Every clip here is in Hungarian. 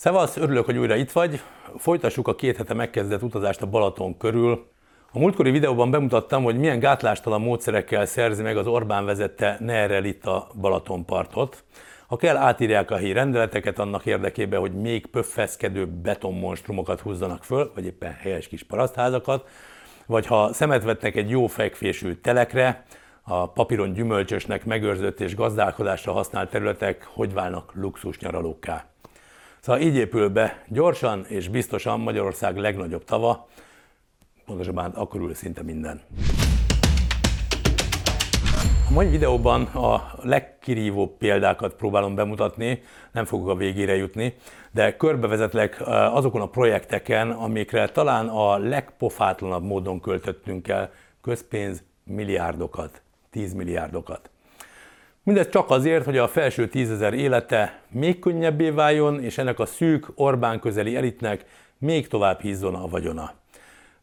Szevasz, örülök, hogy újra itt vagy. Folytassuk a két hete megkezdett utazást a Balaton körül. A múltkori videóban bemutattam, hogy milyen gátlástalan módszerekkel szerzi meg az Orbán vezette NER itt a Balatonpartot. Ha kell, átírják a helyi rendeleteket annak érdekében, hogy még pöffeszkedő betonmonstrumokat húzzanak föl, vagy éppen helyes kis parasztházakat, vagy ha szemet vetnek egy jó fekvésű telekre, a papíron gyümölcsösnek megőrzött és gazdálkodásra használt területek hogy válnak luxus nyaralókká. Szóval így épül be gyorsan és biztosan Magyarország legnagyobb tava, pontosabban akkor ül szinte minden. A mai videóban a legkirívóbb példákat próbálom bemutatni, nem fogok a végére jutni, de körbevezetlek azokon a projekteken, amikre talán a legpofátlanabb módon költöttünk el közpénz milliárdokat, 10 milliárdokat. Mindez csak azért, hogy a felső tízezer élete még könnyebbé váljon, és ennek a szűk Orbán közeli elitnek még tovább hízzon a vagyona.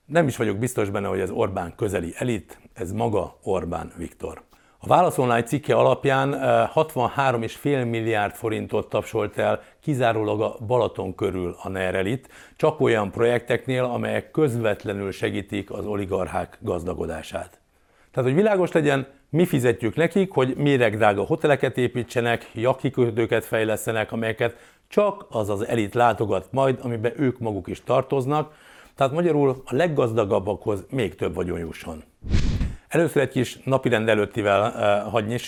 Nem is vagyok biztos benne, hogy ez Orbán közeli elit, ez maga Orbán Viktor. A Válasz Online cikke alapján 63,5 milliárd forintot tapsolt el kizárólag a Balaton körül a NER elit, csak olyan projekteknél, amelyek közvetlenül segítik az oligarchák gazdagodását. Tehát, hogy világos legyen, mi fizetjük nekik, hogy méregdrága hoteleket építsenek, jakkikötőket fejlesztenek, amelyeket csak az az elit látogat majd, amiben ők maguk is tartoznak, tehát magyarul a leggazdagabbakhoz még több vagyon jusson. Először egy kis napirend előttivel uh, hagy.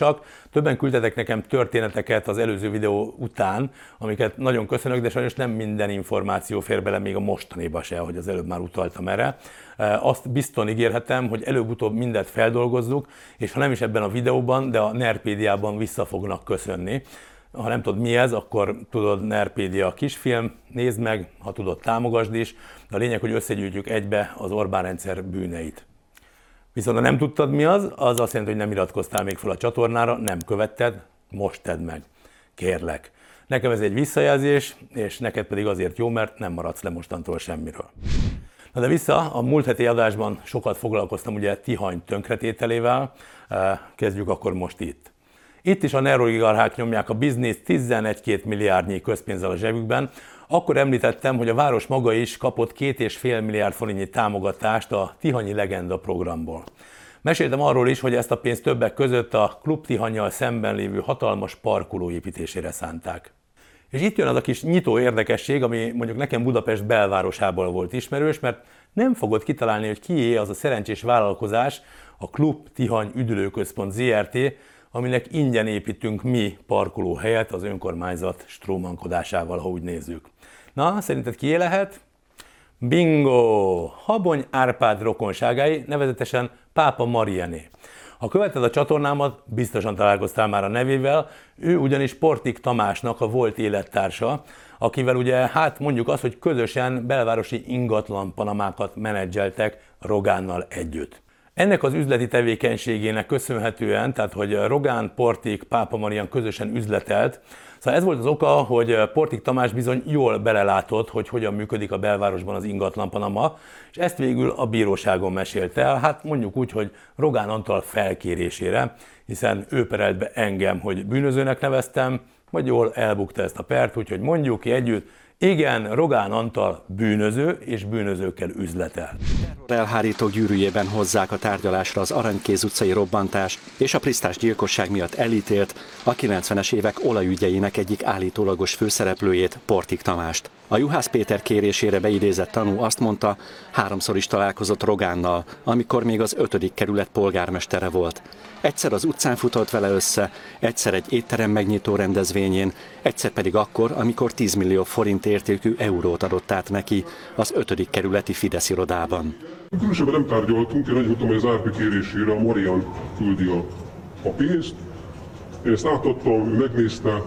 Többen küldtetek nekem történeteket az előző videó után, amiket nagyon köszönök, de sajnos nem minden információ fér bele még a mostaniba se, ahogy az előbb már utaltam erre. Uh, azt bizton ígérhetem, hogy előbb-utóbb mindet feldolgozzuk, és ha nem is ebben a videóban, de a Nerpédiában vissza fognak köszönni. Ha nem tudod mi ez, akkor tudod Nerpédia kisfilm, nézd meg, ha tudod támogasd is. De a lényeg, hogy összegyűjtjük egybe az Orbán rendszer bűneit. Viszont ha nem tudtad mi az, az azt jelenti, hogy nem iratkoztál még fel a csatornára, nem követted, most tedd meg. Kérlek. Nekem ez egy visszajelzés, és neked pedig azért jó, mert nem maradsz le mostantól semmiről. Na de vissza, a múlt heti adásban sokat foglalkoztam ugye Tihany tönkretételével, kezdjük akkor most itt. Itt is a neuroligarchák nyomják a biznisz 11-2 milliárdnyi közpénzzel a zsebükben, akkor említettem, hogy a város maga is kapott két és fél milliárd forintnyi támogatást a Tihanyi Legenda programból. Meséltem arról is, hogy ezt a pénzt többek között a Klub Tihanyjal szemben lévő hatalmas parkoló építésére szánták. És itt jön az a kis nyitó érdekesség, ami mondjuk nekem Budapest belvárosából volt ismerős, mert nem fogod kitalálni, hogy kié az a szerencsés vállalkozás, a Klub Tihany Üdülőközpont ZRT, aminek ingyen építünk mi parkolóhelyet az önkormányzat strómankodásával, ha úgy nézzük. Na, szerinted ki lehet? Bingo! Habony Árpád rokonságai, nevezetesen Pápa Mariané. Ha követed a csatornámat, biztosan találkoztál már a nevével, ő ugyanis Portik Tamásnak a volt élettársa, akivel ugye hát mondjuk azt, hogy közösen belvárosi ingatlan panamákat menedzseltek Rogánnal együtt. Ennek az üzleti tevékenységének köszönhetően, tehát hogy Rogán, Portik, Pápa Marian közösen üzletelt, Szóval ez volt az oka, hogy Portik Tamás bizony jól belelátott, hogy hogyan működik a belvárosban az ingatlan Panama, és ezt végül a bíróságon mesélte el, hát mondjuk úgy, hogy Rogán Antal felkérésére, hiszen ő perelt be engem, hogy bűnözőnek neveztem, vagy jól elbukta ezt a pert, úgyhogy mondjuk ki együtt, igen, Rogán Antal bűnöző és bűnözőkkel üzletel. Elhárító gyűrűjében hozzák a tárgyalásra az Aranykéz utcai robbantás és a Prisztás gyilkosság miatt elítélt a 90-es évek olajügyeinek egyik állítólagos főszereplőjét, Portik Tamást. A Juhász Péter kérésére beidézett tanú azt mondta, háromszor is találkozott Rogánnal, amikor még az ötödik kerület polgármestere volt. Egyszer az utcán futott vele össze, egyszer egy étterem megnyitó rendezvényén, egyszer pedig akkor, amikor 10 millió forint értékű eurót adott át neki az ötödik kerületi Fidesz irodában. Különösebben nem tárgyaltunk, én annyit mondtam, hogy az Árpi kérésére a Marian küldi a, a pénzt. Én ezt átadtam, megnézte,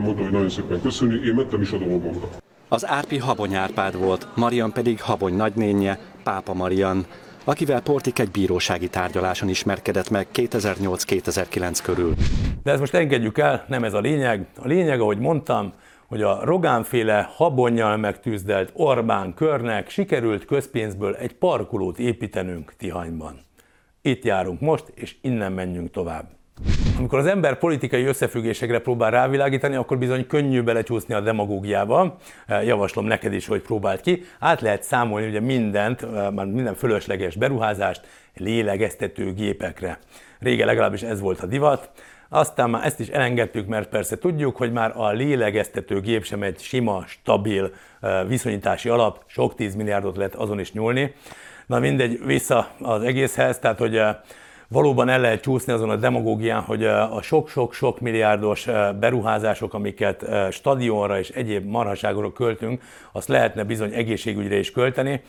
mondta, hogy nagyon szépen köszöni, én mentem is a dolgomra. Az Árpi Habony Árpád volt, Marian pedig Habony nagynénye, Pápa Marian, akivel Portik egy bírósági tárgyaláson ismerkedett meg 2008-2009 körül. De ezt most engedjük el, nem ez a lényeg. A lényeg, ahogy mondtam, hogy a Rogánféle habonnyal megtűzdelt Orbán körnek sikerült közpénzből egy parkolót építenünk Tihanyban. Itt járunk most, és innen menjünk tovább. Amikor az ember politikai összefüggésekre próbál rávilágítani, akkor bizony könnyű belecsúszni a demagógiába. Javaslom neked is, hogy próbáld ki. Át lehet számolni ugye mindent, már minden fölösleges beruházást lélegeztető gépekre. Régen legalábbis ez volt a divat. Aztán már ezt is elengedtük, mert persze tudjuk, hogy már a lélegeztető gép sem egy sima, stabil viszonyítási alap, sok 10 milliárdot lehet azon is nyúlni. Na mindegy, vissza az egészhez, tehát hogy valóban el lehet csúszni azon a demagógián, hogy a sok-sok-sok milliárdos beruházások, amiket stadionra és egyéb marhaságokra költünk, azt lehetne bizony egészségügyre is költeni.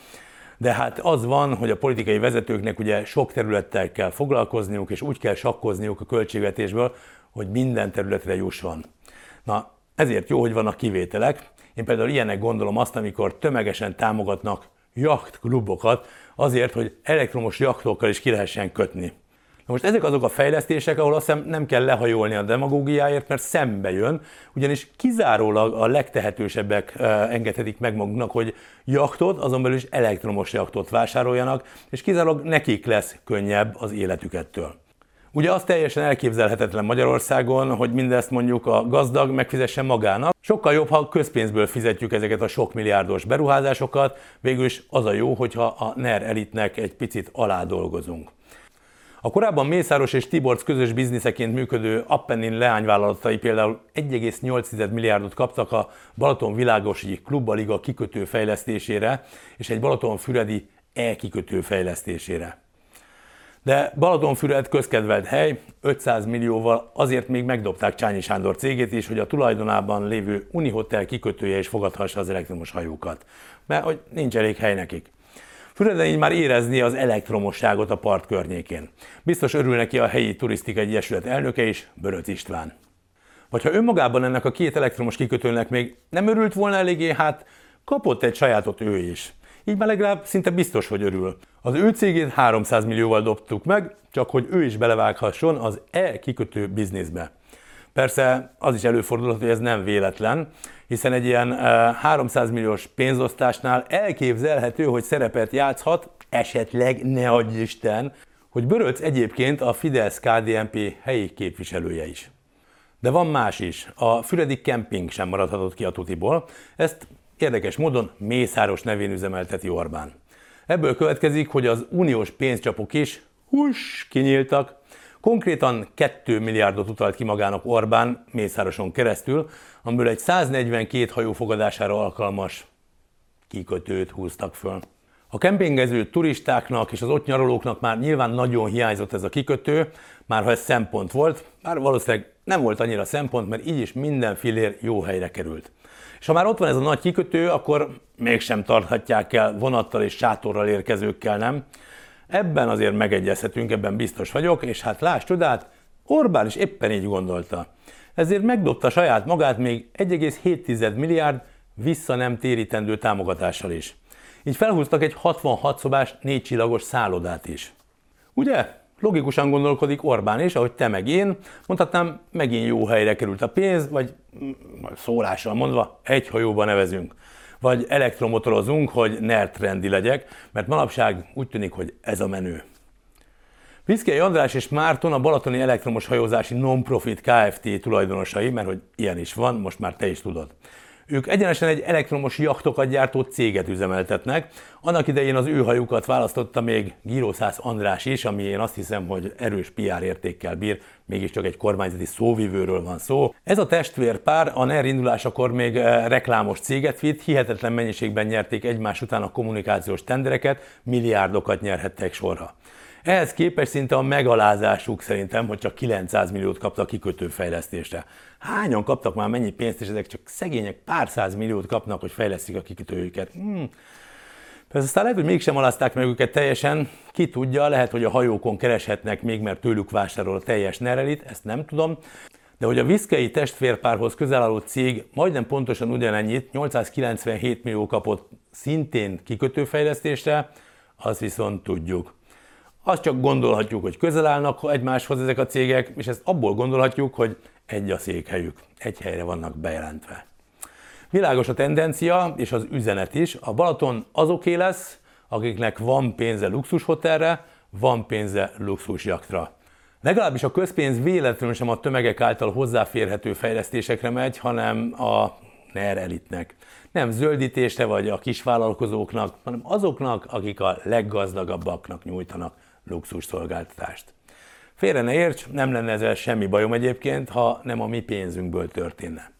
De hát az van, hogy a politikai vezetőknek ugye sok területtel kell foglalkozniuk, és úgy kell sakkozniuk a költségvetésből, hogy minden területre jusson. Na, ezért jó, hogy vannak kivételek. Én például ilyenek gondolom azt, amikor tömegesen támogatnak jachtklubokat azért, hogy elektromos jachtokkal is ki lehessen kötni. Na most ezek azok a fejlesztések, ahol azt hiszem nem kell lehajolni a demagógiáért, mert szembe jön, ugyanis kizárólag a legtehetősebbek engedhetik meg maguknak, hogy jachtot, azon belül is elektromos jachtot vásároljanak, és kizárólag nekik lesz könnyebb az életükettől. Ugye az teljesen elképzelhetetlen Magyarországon, hogy mindezt mondjuk a gazdag megfizesse magának. Sokkal jobb, ha közpénzből fizetjük ezeket a sok milliárdos beruházásokat, végül is az a jó, hogyha a NER elitnek egy picit alá dolgozunk. A korábban Mészáros és Tiborc közös bizniszeként működő Appennin leányvállalatai például 1,8 milliárdot kaptak a Balaton világosi klubbaliga kikötő fejlesztésére és egy Balatonfüredi e-kikötő fejlesztésére. De Balatonfüred közkedvelt hely, 500 millióval azért még megdobták Csányi Sándor cégét is, hogy a tulajdonában lévő Unihotel kikötője is fogadhassa az elektromos hajókat, mert hogy nincs elég hely nekik. Füreden így már érezni az elektromosságot a part környékén. Biztos örül neki a helyi turisztikai egyesület elnöke is, Böröt István. Vagy ha önmagában ennek a két elektromos kikötőnek még nem örült volna eléggé, hát kapott egy sajátot ő is. Így már legalább szinte biztos, hogy örül. Az ő cégét 300 millióval dobtuk meg, csak hogy ő is belevághasson az e-kikötő bizniszbe. Persze az is előfordulhat, hogy ez nem véletlen, hiszen egy ilyen 300 milliós pénzosztásnál elképzelhető, hogy szerepet játszhat, esetleg ne adj Isten, hogy Böröc egyébként a Fidesz-KDNP helyi képviselője is. De van más is. A Füredi Camping sem maradhatott ki a tutiból. Ezt érdekes módon Mészáros nevén üzemelteti Orbán. Ebből következik, hogy az uniós pénzcsapok is hús kinyíltak, Konkrétan 2 milliárdot utalt ki magának Orbán Mészároson keresztül, amiből egy 142 hajó fogadására alkalmas kikötőt húztak föl. A kempingező turistáknak és az ott nyaralóknak már nyilván nagyon hiányzott ez a kikötő, már ha ez szempont volt, már valószínűleg nem volt annyira szempont, mert így is minden filér jó helyre került. És ha már ott van ez a nagy kikötő, akkor mégsem tarthatják el vonattal és sátorral érkezőkkel, nem? Ebben azért megegyezhetünk, ebben biztos vagyok, és hát láss csodát, Orbán is éppen így gondolta. Ezért megdobta saját magát még 1,7 milliárd vissza nem térítendő támogatással is. Így felhúztak egy 66 szobás, négy csillagos szállodát is. Ugye? Logikusan gondolkodik Orbán is, ahogy te meg én, mondhatnám, megint jó helyre került a pénz, vagy mm, szólással mondva, egy hajóba nevezünk vagy elektromotorozunk, hogy nerd legyek, mert manapság úgy tűnik, hogy ez a menő. Piszkei András és Márton a Balatoni Elektromos Hajózási Non-Profit Kft. tulajdonosai, mert hogy ilyen is van, most már te is tudod. Ők egyenesen egy elektromos jachtokat gyártó céget üzemeltetnek. Annak idején az ő hajukat választotta még Gírószász András is, ami én azt hiszem, hogy erős PR értékkel bír, mégiscsak egy kormányzati szóvivőről van szó. Ez a testvérpár a NER indulásakor még eh, reklámos céget vitt, hihetetlen mennyiségben nyerték egymás után a kommunikációs tendereket, milliárdokat nyerhettek sorra. Ehhez képest szinte a megalázásuk szerintem, hogy csak 900 milliót kaptak kikötőfejlesztésre. Hányan kaptak már mennyi pénzt, és ezek csak szegények pár száz milliót kapnak, hogy fejlesztik a kikötőjüket. Hmm. Persze aztán lehet, hogy mégsem alázták meg őket teljesen, ki tudja, lehet, hogy a hajókon kereshetnek még, mert tőlük vásárol a teljes nerelit, ezt nem tudom. De hogy a viszkei testvérpárhoz közel álló cég majdnem pontosan ugyanennyit, 897 millió kapott szintén kikötőfejlesztésre, azt viszont tudjuk. Azt csak gondolhatjuk, hogy közel állnak egymáshoz ezek a cégek, és ezt abból gondolhatjuk, hogy egy a székhelyük, egy helyre vannak bejelentve. Világos a tendencia, és az üzenet is. A Balaton azoké lesz, akiknek van pénze luxushotelre, van pénze luxusjaktra. Legalábbis a közpénz véletlenül sem a tömegek által hozzáférhető fejlesztésekre megy, hanem a NER elitnek. Nem zöldítésre vagy a kisvállalkozóknak, hanem azoknak, akik a leggazdagabbaknak nyújtanak luxus szolgáltatást. Félre ne érts, nem lenne ezzel semmi bajom egyébként, ha nem a mi pénzünkből történne.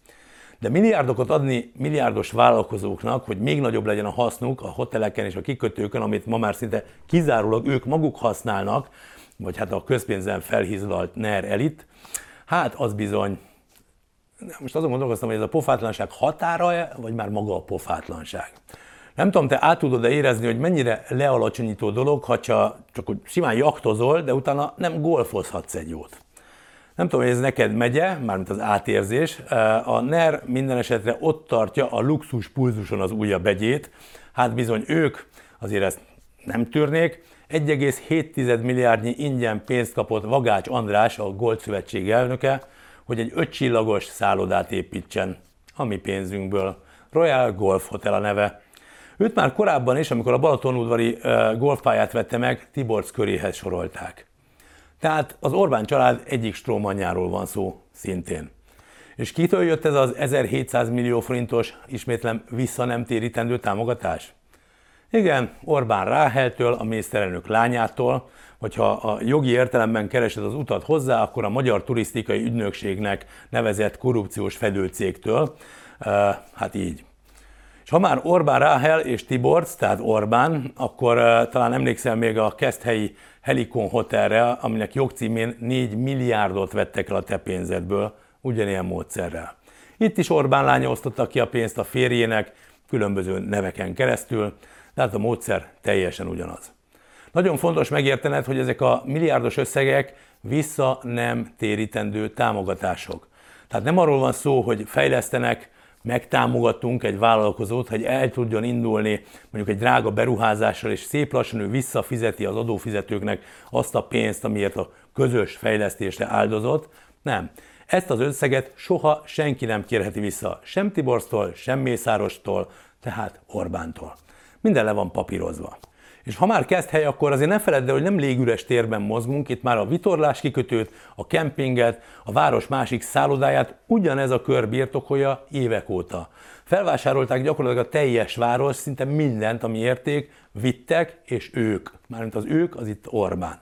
De milliárdokat adni milliárdos vállalkozóknak, hogy még nagyobb legyen a hasznuk a hoteleken és a kikötőkön, amit ma már szinte kizárólag ők maguk használnak, vagy hát a közpénzen felhízlalt NER elit, hát az bizony, most azon gondolkoztam, hogy ez a pofátlanság határa vagy már maga a pofátlanság. Nem tudom, te át tudod-e érezni, hogy mennyire lealacsonyító dolog, ha csak, csak simán jaktozol, de utána nem golfozhatsz egy jót. Nem tudom, hogy ez neked megye, mármint az átérzés. A NER minden esetre ott tartja a luxus pulzuson az újabb begyét. Hát bizony ők, azért ezt nem tűrnék, 1,7 milliárdnyi ingyen pénzt kapott Vagács András, a Gold Szövetség elnöke, hogy egy ötcsillagos szállodát építsen a mi pénzünkből. Royal Golf Hotel a neve. Őt már korábban is, amikor a Balatonudvari golfpályát vette meg, Tiborc köréhez sorolták. Tehát az Orbán család egyik strómanjáról van szó szintén. És kitől jött ez az 1700 millió forintos, ismétlem vissza nem térítendő támogatás? Igen, Orbán Ráheltől, a miniszterelnök lányától, hogyha a jogi értelemben keresed az utat hozzá, akkor a Magyar Turisztikai Ügynökségnek nevezett korrupciós fedőcégtől, hát így. És ha már Orbán Ráhel és Tiborc, tehát Orbán, akkor talán emlékszel még a Keszthelyi Helikon Hotelre, aminek jogcímén 4 milliárdot vettek el a te pénzedből, ugyanilyen módszerrel. Itt is Orbán lánya osztotta ki a pénzt a férjének, különböző neveken keresztül, de hát a módszer teljesen ugyanaz. Nagyon fontos megértened, hogy ezek a milliárdos összegek vissza nem térítendő támogatások. Tehát nem arról van szó, hogy fejlesztenek, megtámogatunk egy vállalkozót, hogy el tudjon indulni mondjuk egy drága beruházással, és szép lassan ő visszafizeti az adófizetőknek azt a pénzt, amiért a közös fejlesztésre áldozott. Nem. Ezt az összeget soha senki nem kérheti vissza, sem Tiborsztól, sem Mészárostól, tehát Orbántól. Minden le van papírozva. És ha már kezd hely, akkor azért ne feledd el, hogy nem légüres térben mozgunk, itt már a vitorlás kikötőt, a kempinget, a város másik szállodáját ugyanez a kör birtokolja évek óta. Felvásárolták gyakorlatilag a teljes város, szinte mindent, ami érték, vittek, és ők, mármint az ők, az itt Orbán.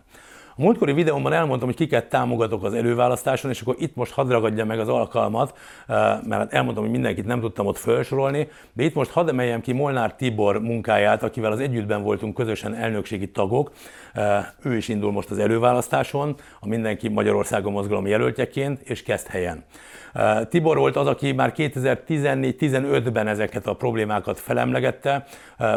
A múltkori videómban elmondtam, hogy kiket támogatok az előválasztáson, és akkor itt most hadd ragadja meg az alkalmat, mert elmondtam, hogy mindenkit nem tudtam ott felsorolni, de itt most hadd emeljem ki Molnár Tibor munkáját, akivel az együttben voltunk közösen elnökségi tagok. Ő is indul most az előválasztáson, a Mindenki Magyarországon mozgalom jelöltjeként, és kezd helyen. Tibor volt az, aki már 2014-15-ben ezeket a problémákat felemlegette,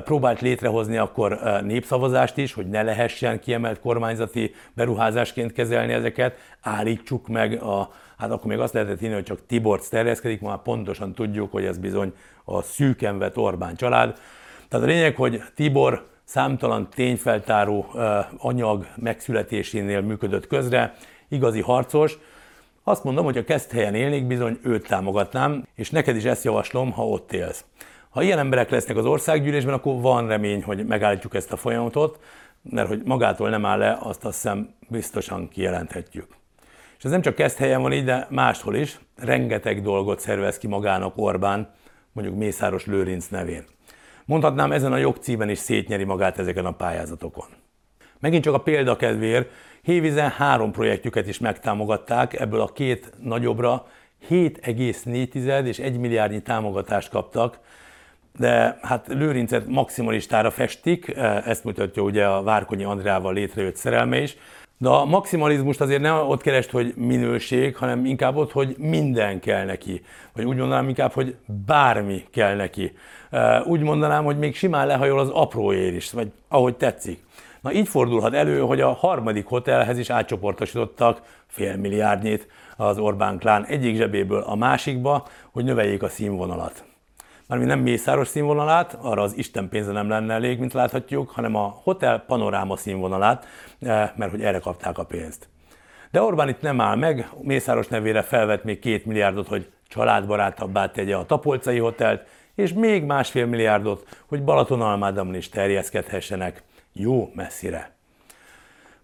próbált létrehozni akkor népszavazást is, hogy ne lehessen kiemelt kormányzati beruházásként kezelni ezeket, állítsuk meg a, hát akkor még azt lehetett hinni, hogy csak Tibor terjeszkedik, már pontosan tudjuk, hogy ez bizony a szűken vett Orbán család. Tehát a lényeg, hogy Tibor számtalan tényfeltáró anyag megszületésénél működött közre, igazi harcos, azt mondom, hogy ha kezd helyen élnék, bizony őt támogatnám, és neked is ezt javaslom, ha ott élsz. Ha ilyen emberek lesznek az országgyűlésben, akkor van remény, hogy megállítjuk ezt a folyamatot, mert hogy magától nem áll le, azt azt hiszem biztosan kijelenthetjük. És ez nem csak kezd helyen van így, de máshol is. Rengeteg dolgot szervez ki magának Orbán, mondjuk Mészáros Lőrinc nevén. Mondhatnám, ezen a jogcímen is szétnyeri magát ezeken a pályázatokon. Megint csak a példakedvér, Hévizen három projektjüket is megtámogatták, ebből a két nagyobbra 7,4 és 1 milliárdnyi támogatást kaptak, de hát Lőrincet maximalistára festik, ezt mutatja ugye a Várkonyi Andrával létrejött szerelme is, de a maximalizmust azért nem ott kerest, hogy minőség, hanem inkább ott, hogy minden kell neki. Vagy úgy mondanám inkább, hogy bármi kell neki. Úgy mondanám, hogy még simán lehajol az apróért is, vagy ahogy tetszik. Na így fordulhat elő, hogy a harmadik hotelhez is átcsoportosítottak fél milliárdnyit az Orbán klán egyik zsebéből a másikba, hogy növeljék a színvonalat. Mármint nem mészáros színvonalát, arra az Isten pénze nem lenne elég, mint láthatjuk, hanem a hotel panoráma színvonalát, eh, mert hogy erre kapták a pénzt. De Orbán itt nem áll meg, Mészáros nevére felvett még két milliárdot, hogy családbarátabbá tegye a Tapolcai hotelt, és még másfél milliárdot, hogy Balatonalmádamon is terjeszkedhessenek jó messzire.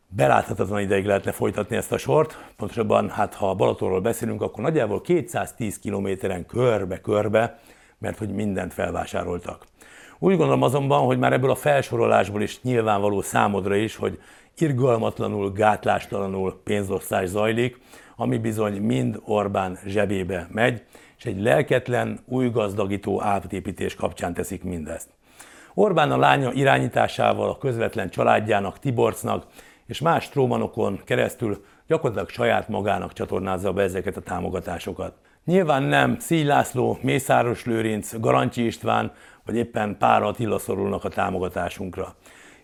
beláthatatlan ideig lehetne folytatni ezt a sort. Pontosabban, hát ha Balatonról beszélünk, akkor nagyjából 210 kilométeren körbe-körbe, mert hogy mindent felvásároltak. Úgy gondolom azonban, hogy már ebből a felsorolásból is nyilvánvaló számodra is, hogy irgalmatlanul, gátlástalanul pénzosztás zajlik, ami bizony mind Orbán zsebébe megy, és egy lelketlen, új gazdagító átépítés kapcsán teszik mindezt. Orbán a lánya irányításával a közvetlen családjának, Tiborcnak és más trómanokon keresztül gyakorlatilag saját magának csatornázza be ezeket a támogatásokat. Nyilván nem Szíj László, Mészáros Lőrinc, Garancsi István vagy éppen Pár Attila szorulnak a támogatásunkra.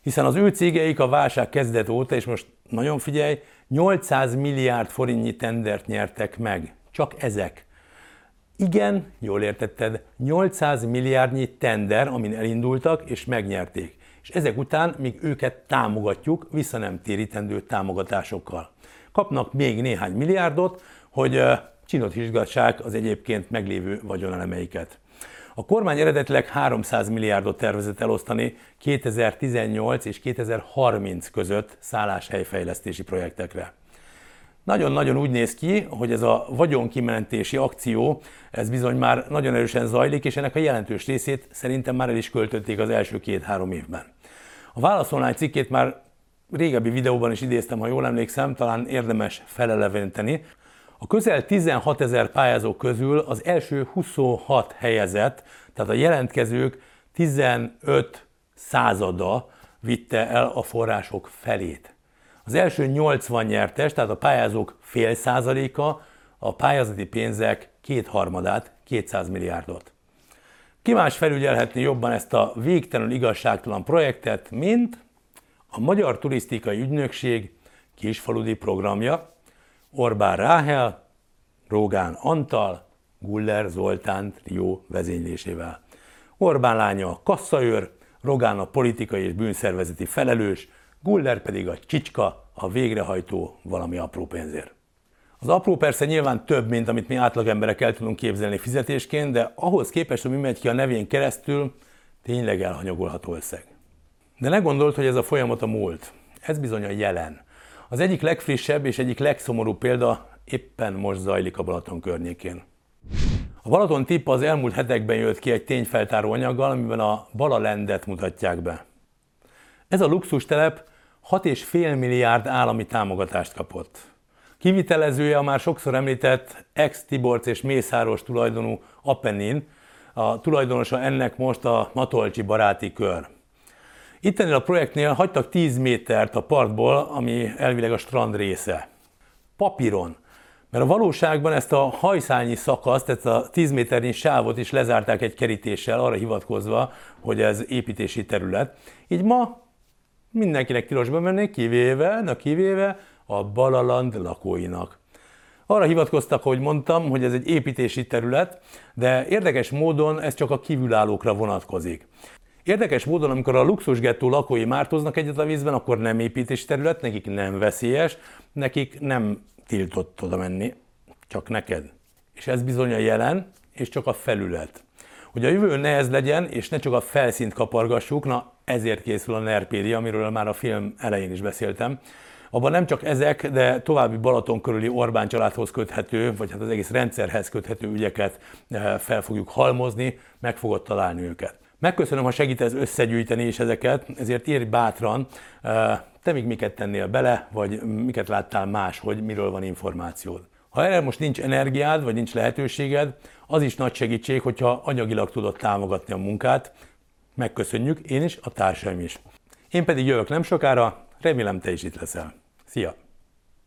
Hiszen az ő cégeik a válság kezdet óta, és most nagyon figyelj, 800 milliárd forintnyi tendert nyertek meg. Csak ezek. Igen, jól értetted, 800 milliárdnyi tender, amin elindultak és megnyerték. És ezek után még őket támogatjuk vissza nem térítendő támogatásokkal. Kapnak még néhány milliárdot, hogy csinot hizgassák az egyébként meglévő vagyonelemeiket. A kormány eredetileg 300 milliárdot tervezett elosztani 2018 és 2030 között szálláshelyfejlesztési projektekre. Nagyon-nagyon úgy néz ki, hogy ez a vagyonkimentési akció, ez bizony már nagyon erősen zajlik, és ennek a jelentős részét szerintem már el is költötték az első két-három évben. A válaszolnány cikkét már régebbi videóban is idéztem, ha jól emlékszem, talán érdemes feleleventeni. A közel 16 ezer pályázó közül az első 26 helyezett, tehát a jelentkezők 15 százada vitte el a források felét. Az első 80 nyertes, tehát a pályázók fél százaléka, a pályázati pénzek kétharmadát, 200 milliárdot. Ki más felügyelhetni jobban ezt a végtelenül igazságtalan projektet, mint a Magyar Turisztikai Ügynökség kisfaludi programja, Orbán Ráhel, Rógán Antal, Guller Zoltán trió vezénylésével. Orbán lánya a kassaőr, Rogán a politikai és bűnszervezeti felelős, Guller pedig a csicska, a végrehajtó valami apró pénzért. Az apró persze nyilván több, mint amit mi átlagemberek el tudunk képzelni fizetésként, de ahhoz képest, hogy mi megy ki a nevén keresztül, tényleg elhanyagolható összeg. De ne gondolt, hogy ez a folyamat a múlt. Ez bizony a jelen. Az egyik legfrissebb és egyik legszomorúbb példa éppen most zajlik a Balaton környékén. A Balaton tippa az elmúlt hetekben jött ki egy tényfeltáró anyaggal, amiben a Balalendet mutatják be. Ez a luxustelep 6,5 milliárd állami támogatást kapott. Kivitelezője a már sokszor említett ex-Tiborc és Mészáros tulajdonú Apennin, a tulajdonosa ennek most a Matolcsi baráti kör. Ittenél a projektnél hagytak 10 métert a partból, ami elvileg a strand része. Papíron. Mert a valóságban ezt a hajszányi szakaszt, ezt a 10 méternyi sávot is lezárták egy kerítéssel, arra hivatkozva, hogy ez építési terület. Így ma mindenkinek tilosba menni, kivéve, na kivéve a Balaland lakóinak. Arra hivatkoztak, hogy mondtam, hogy ez egy építési terület, de érdekes módon ez csak a kívülállókra vonatkozik. Érdekes módon, amikor a luxusgettó lakói mártoznak egyet a vízben, akkor nem építési terület, nekik nem veszélyes, nekik nem tiltott oda menni, csak neked. És ez bizony a jelen, és csak a felület. Hogy a jövő ne ez legyen, és ne csak a felszínt kapargassuk, na ezért készül a Nerpédia, amiről már a film elején is beszéltem. Abban nem csak ezek, de további Balaton körüli Orbán családhoz köthető, vagy hát az egész rendszerhez köthető ügyeket eh, fel fogjuk halmozni, meg fogod találni őket. Megköszönöm, ha segítesz összegyűjteni is ezeket, ezért írj bátran, eh, te még miket tennél bele, vagy miket láttál más, hogy miről van információd. Ha erre most nincs energiád, vagy nincs lehetőséged, az is nagy segítség, hogyha anyagilag tudod támogatni a munkát. Megköszönjük, én is, a társaim is. Én pedig jövök nem sokára, remélem te is itt leszel. Szia!